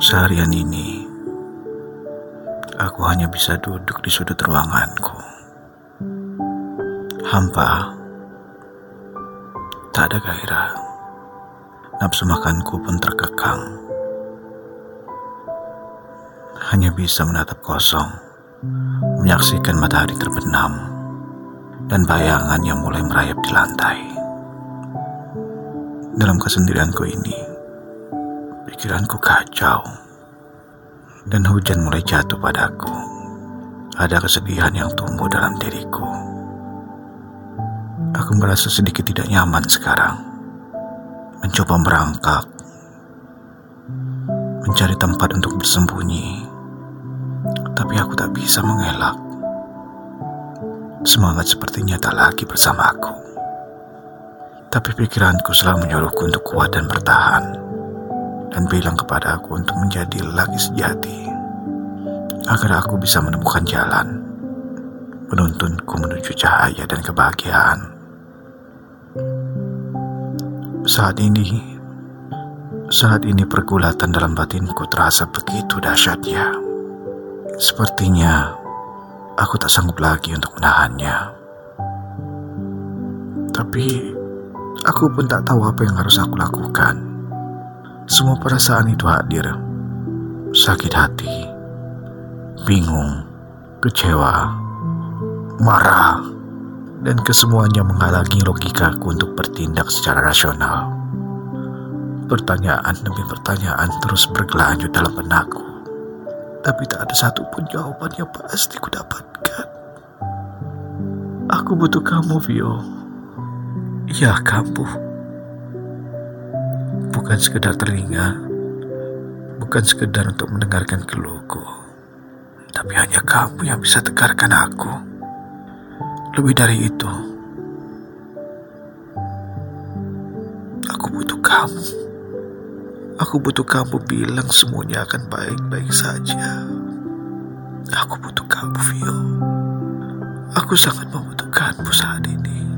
Seharian ini, aku hanya bisa duduk di sudut ruanganku. Hampa, tak ada gairah. Nafsu makanku pun terkekang. Hanya bisa menatap kosong, menyaksikan matahari terbenam, dan bayangan yang mulai merayap di lantai. Dalam kesendirianku ini, pikiranku kacau, dan hujan mulai jatuh padaku. Ada kesedihan yang tumbuh dalam diriku. Aku merasa sedikit tidak nyaman sekarang. Mencoba merangkak, mencari tempat untuk bersembunyi, tapi aku tak bisa mengelak. Semangat sepertinya tak lagi bersamaku. Tapi pikiranku selalu menyuruhku untuk kuat dan bertahan dan bilang kepada aku untuk menjadi lagi sejati agar aku bisa menemukan jalan menuntunku menuju cahaya dan kebahagiaan. Saat ini, saat ini pergulatan dalam batinku terasa begitu dahsyatnya. Sepertinya aku tak sanggup lagi untuk menahannya. Tapi aku pun tak tahu apa yang harus aku lakukan. Semua perasaan itu hadir. Sakit hati, bingung, kecewa, marah, dan kesemuanya menghalangi logikaku untuk bertindak secara rasional. Pertanyaan demi pertanyaan terus berkelanjut dalam benakku. Tapi tak ada satupun jawaban yang pasti ku dapatkan. Aku butuh kamu, Vio. Ya, kamu. Bukan sekedar telinga, bukan sekedar untuk mendengarkan keluhku, tapi hanya kamu yang bisa tegarkan aku. Lebih dari itu, aku butuh kamu. Aku butuh kamu bilang semuanya akan baik-baik saja. Aku butuh kamu, Vio. Aku sangat membutuhkanmu saat ini.